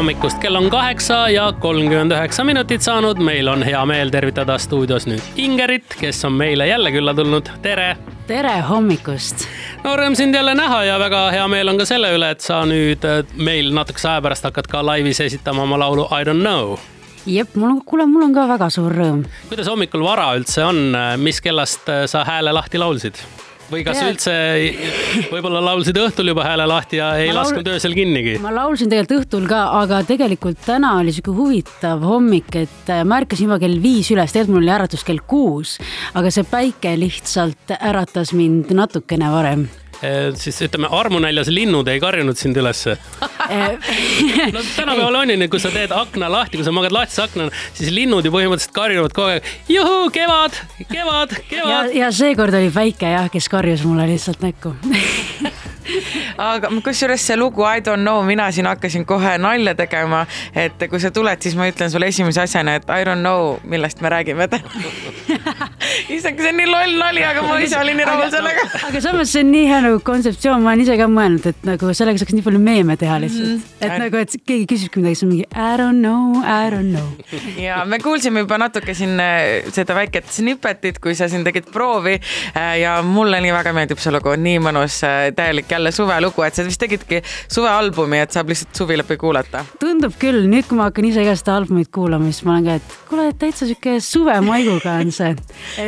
hommikust, kell on kaheksa ja kolmkümmend üheksa minutit saanud. meil on hea meel tervitada stuudios nüüd Ingerit, kes on meile jälle külla tulnud. tere. tere hommikust. no rõõm sind jälle näha ja väga hea meel on ka selle üle, et sa nüüd äh, meil natukese aja pärast hakkad ka laivis esitama oma laulu I don't know jep, mul on, kuule, mul on ka väga suur rõõm. kuidas hommikul vara üldse on, mis kellast äh, sa hääle lahti laulsid? Või kas Tead... üldse võib-olla laulsid õhtul juba hääle lahti ja ei laul... lasknud öösel kinnigi? ma laulsin tegelikult õhtul ka, aga tegelikult täna oli sihuke huvitav hommik, et äh, ma ärkasin juba kell viis üles, tegelikult mul oli äratus kell kuus, aga see päike lihtsalt äratas mind natukene varem siis ütleme, armunäljas linnud ei karjunud sind ülesse no tänapäeval on ju nii, kui sa teed akna lahti, kui sa magad lahtise akna, siis linnud ju põhimõtteliselt karjuvad kogu aeg. juhuu, kevad, kevad, kevad. ja, ja seekord oli päike jah, kes karjus mulle lihtsalt näkku aga kusjuures see lugu I don't know, mina siin hakkasin kohe nalja tegema, et kui sa tuled, siis ma ütlen sulle esimese asjana, et I don't know, millest me räägime täna issand, see on nii loll nali, aga ma ise olin nii rahul sellega. aga samas see on nii hea nagu kontseptsioon, ma olen ise ka mõelnud, et nagu sellega saaks nii palju meeme teha lihtsalt mm. -hmm. et nagu, et keegi küsibki midagi, siis on mingi I don't know, I don't know. ja me kuulsime juba natuke siin äh, seda väiket snippetit, kui sa siin tegid proovi äh, ja mulle nii väga meeldib see lugu, nii mõnus, äh, täielik jälle suvelugu, et sa vist tegidki suvealbumi, et saab lihtsalt suvi läbi kuulata. tundub küll, nüüd kui ma hakkan ise ka seda albumit kuulama, siis ma olen ka, et kuule, täitsa sihuke suvemaiguga on see.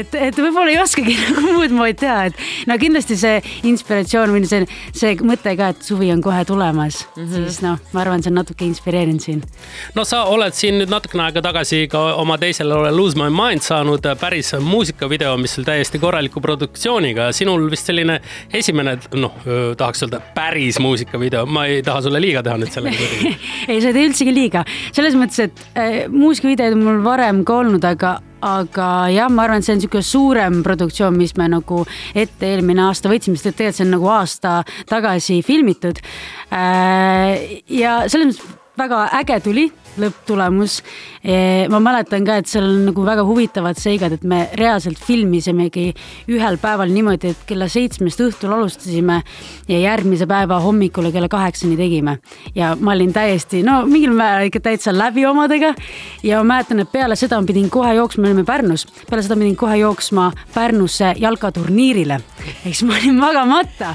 Et, et võib-olla ei oskagi nagu muud moodi teha, et no kindlasti see inspiratsioon või see, see mõte ka, et suvi on kohe tulemas mm, -hmm. siis noh, ma arvan, see on natuke inspireerinud siin. no sa oled siin nüüd natukene aega tagasi ka oma teisele Lose My Mind saanud päris muusikavideo, mis oli täiesti korraliku produktsiooniga. sinul vist selline esimene, noh, tahaks öelda päris muusikavideo, ma ei taha sulle liiga teha nüüd sellega ei, sa ei tee üldsegi liiga, selles mõttes, et äh, muusikavideod on mul varem ka olnud, aga aga jah, ma arvan, et see on niisugune suurem produktsioon, mis me nagu ette eelmine aasta võtsime, sest et tegelikult see on nagu aasta tagasi filmitud. Äh, ja selles mõttes väga äge tuli lõpptulemus. ma mäletan ka, et seal on nagu väga huvitavad seigad, et me reaalselt filmisimegi ühel päeval niimoodi, et kella seitsmest õhtul alustasime ja järgmise päeva hommikule kella kaheksani tegime. ja ma olin täiesti, no mingil määral ikka täitsa läbi omadega ja ma mäletan, et peale seda ma pidin kohe jooksma, me olime Pärnus, peale seda pidin kohe jooksma Pärnusse jalkaturniirile. ehk siis ma olin magamata,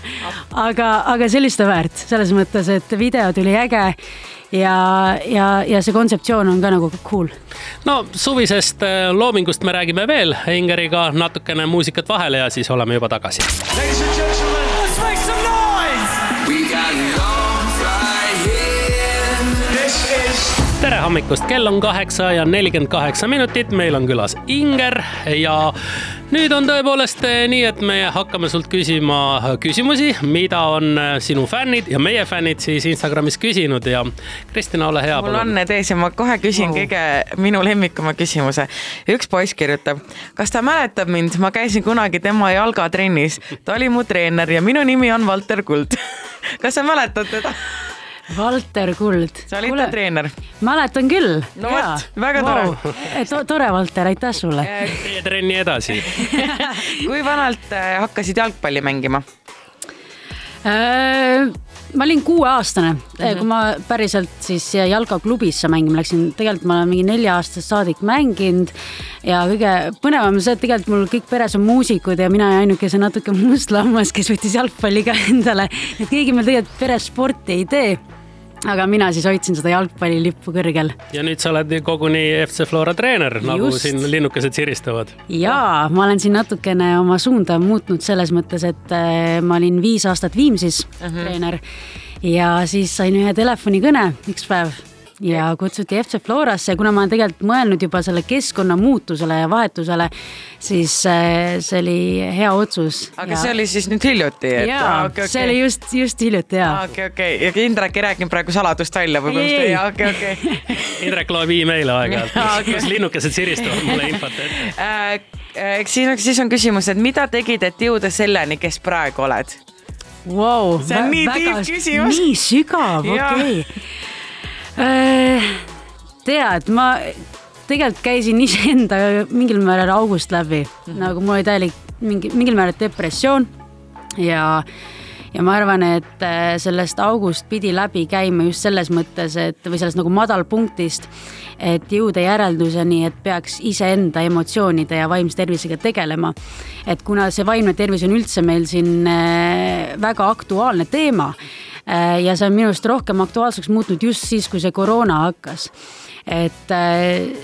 aga, aga see oli seda väärt selles mõttes, et video tuli äge ja, ja, ja see kontseptsioon on ka nagu cool. no suvisest äh, loomingust me räägime veel Ingeriga natukene muusikat vahele ja siis oleme juba tagasi. Tere hommikust, kell on kaheksa ja nelikümmend kaheksa minutit, meil on külas Inger ja nüüd on tõepoolest eh, nii, et me hakkame sult küsima eh, küsimusi, mida on eh, sinu fännid ja meie fännid siis Instagramis küsinud ja Kristina, ole hea. mul on need ees ja ma kohe küsin oh. kõige minu lemmikuma küsimuse. üks poiss kirjutab, kas ta mäletab mind, ma käisin kunagi tema jalgatrennis, ta oli mu treener ja minu nimi on Valter Kuld kas sa mäletad teda? Valter Kuld. sa olid ta treener? mäletan küll. no vot, väga tore wow.. To tore, Valter, aitäh sulle. tee trenni edasi kui vanalt äh, hakkasid jalgpalli mängima ma olin kuueaastane mm, -hmm. kui ma päriselt siis jalkaklubisse mängima läksin, tegelikult ma olen mingi nelja-aastasest saadik mänginud. ja kõige põnevam on see, et tegelikult mul kõik peres on muusikud ja mina ainuke see natuke must lammas, kes võttis jalgpalli ka endale. et keegi meil tegelikult peres sporti ei tee aga mina siis hoidsin seda jalgpallilippu kõrgel. ja nüüd sa oled koguni FC Flora treener, nagu siin linnukesed siristavad. ja ma olen siin natukene oma suunda muutnud selles mõttes, et äh, ma olin viis aastat Viimsis uh mhm. -huh. treener ja siis sain ühe telefonikõne üks päev ja kutsuti FC Florasse ja kuna ma olen tegelikult mõelnud juba selle keskkonna muutusele ja vahetusele, siis äh, see oli hea otsus. aga ja... see oli siis nüüd hiljuti? jaa ah,, okay, okay. see oli just, just hiljuti jaa. okei, okei ja Indrek ei rääkinud praegu saladust välja või põhimõtteliselt, jaa, okei, okei. Indrek loeb email'e aeg-ajalt, kus, kus linnukesed siristavad mulle infot ette äh, eks siis, siis on küsimus, et mida tegid, et jõuda selleni, kes praegu oled wow,? see on nii tiip küsimus. nii sügav, okei okay Äh, tead, ma tegelikult käisin iseenda mingil määral august läbi mm, -hmm. nagu mul oli täielik mingi, mingil määral depressioon ja ja ma arvan, et äh, sellest august pidi läbi käima just selles mõttes, et või sellest nagu madalpunktist, et jõuda järelduseni, et peaks iseenda emotsioonide ja vaimse tervisega tegelema. et kuna see vaimne tervis on üldse meil siin äh, väga aktuaalne teema äh, ja see on minu arust rohkem aktuaalseks muutunud just siis, kui see koroona hakkas. Et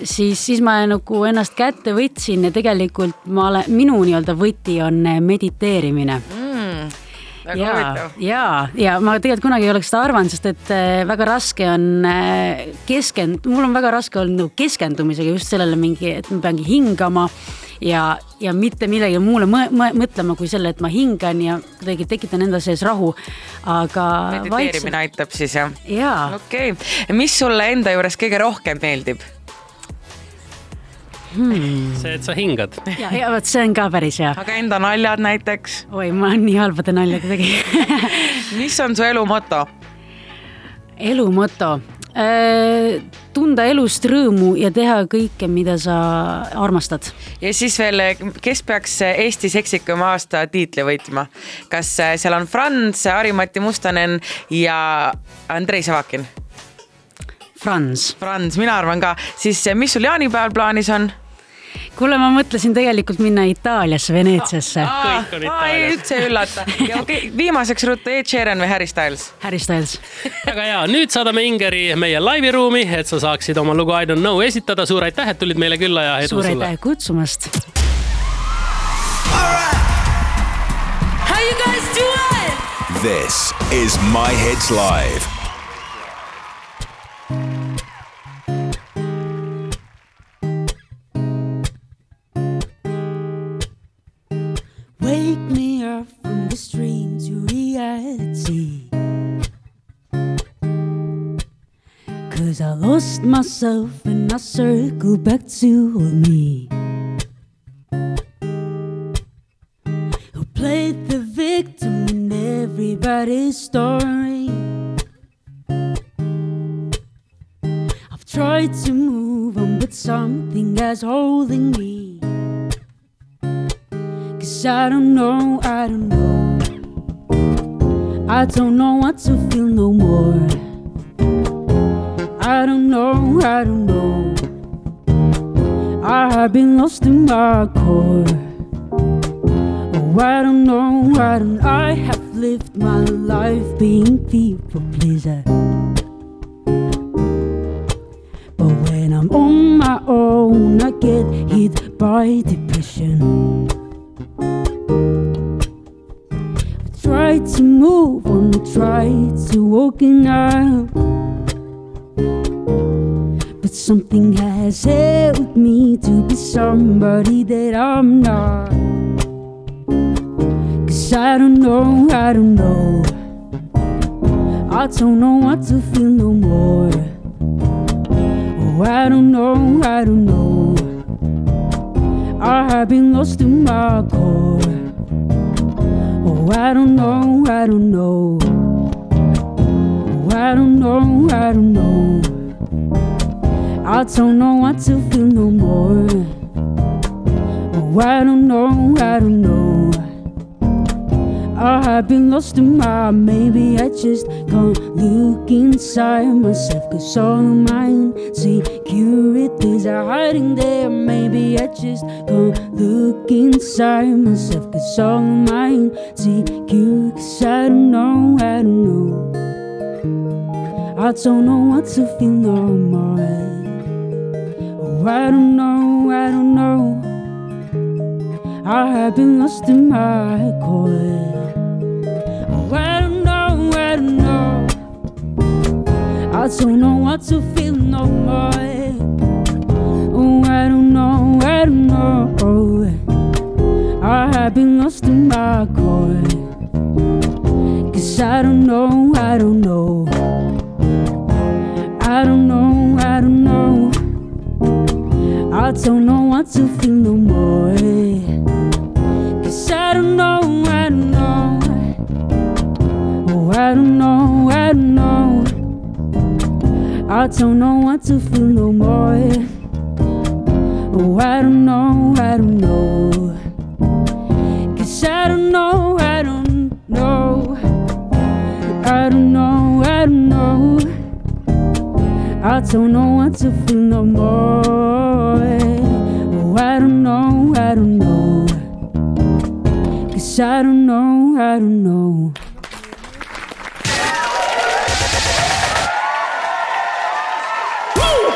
siis, siis ma nagu ennast kätte võtsin ja tegelikult ma olen, minu nii-öelda võti on mediteerimine. Mm väga huvitav. ja, ja ma tegelikult kunagi ei oleks seda arvanud, sest et äh, väga raske on äh, keskend-, mul on väga raske olnud nagu keskendumisega just sellele mingi, et ma peangi hingama ja, ja mitte millegi muule mõ mõ mõtlema kui selle, et ma hingan ja kuidagi tekitan enda sees rahu. aga. mediteerimine aitab siis jah? jaa. okei okay., mis sulle enda juures kõige rohkem meeldib? hmm.. see, et sa hingad. ja, ja vot see on ka päris hea. aga enda naljad näiteks? oi, ma olen nii halbade naljadega mis on su elu moto? elu moto? Tunda elust rõõmu ja teha kõike, mida sa armastad. ja siis veel, kes peaks Eesti seksikuma aasta tiitli võitma? kas seal on Franz, Harimati Mustonen ja Andrei Savakin? Franz. Franz, mina arvan ka, siis mis sul jaanipäeval plaanis on? Kuule, ma mõtlesin tegelikult minna Itaaliasse, Veneetsiasse. ei, üldse üllata. ja okei viimaseks ruttu Ed Sheeran või Harry Styles? Harry Styles. väga hea, nüüd saadame Ingeri meie laiviruumi, et sa saaksid oma lugu I don't know esitada. suur aitäh, et tulid meile külla ja edu sulle. suur aitäh kutsumast. How you guys doing? This is My Hits Live. Cause I lost myself and I circle back to me. Who played the victim in everybody's story? I've tried to move on, but something is holding me. Cause I don't know, I don't know. I don't know what to feel no more. I don't know, I don't know. I have been lost in my core. Oh, I don't know, I don't. I have lived my life being people pleaser. But when I'm on my own, I get hit by depression. To move on, I try to walk up. But something has helped me to be somebody that I'm not. Cause I don't know, I don't know. I don't know what to feel no more. Oh, I don't know, I don't know. I have been lost to my core. Oh, I don't know, I don't know. I don't know, I don't know. I don't know what to feel no more. Oh, I don't know, I don't know. I have been lost in my maybe I just can't look inside myself. Cause all of my insecurities are hiding there. Maybe I just can't look inside myself. Cause all of my insecurities, I don't know, I don't know. I don't know what to feel no more. Oh, I don't know, I don't know. I have been lost in my core. Oh, I don't know, I don't know. I don't know what to feel no more. Oh, know, I know. I have been lost in my core. Cause I don't know, I don't know. I don't know, I don't know. I don't know what to feel no more. Cause I don't know, I don't know. Oh, I don't know, I don't know. I don't know what to feel no more. Oh, I don't know, I don't know. Cause I don't know, I don't know. I don't know, I don't know. I don't know what to feel no more. Oh, I don't know, I don't know. Cause I don't know, I don't know.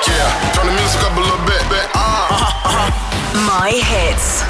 Yeah, My hits.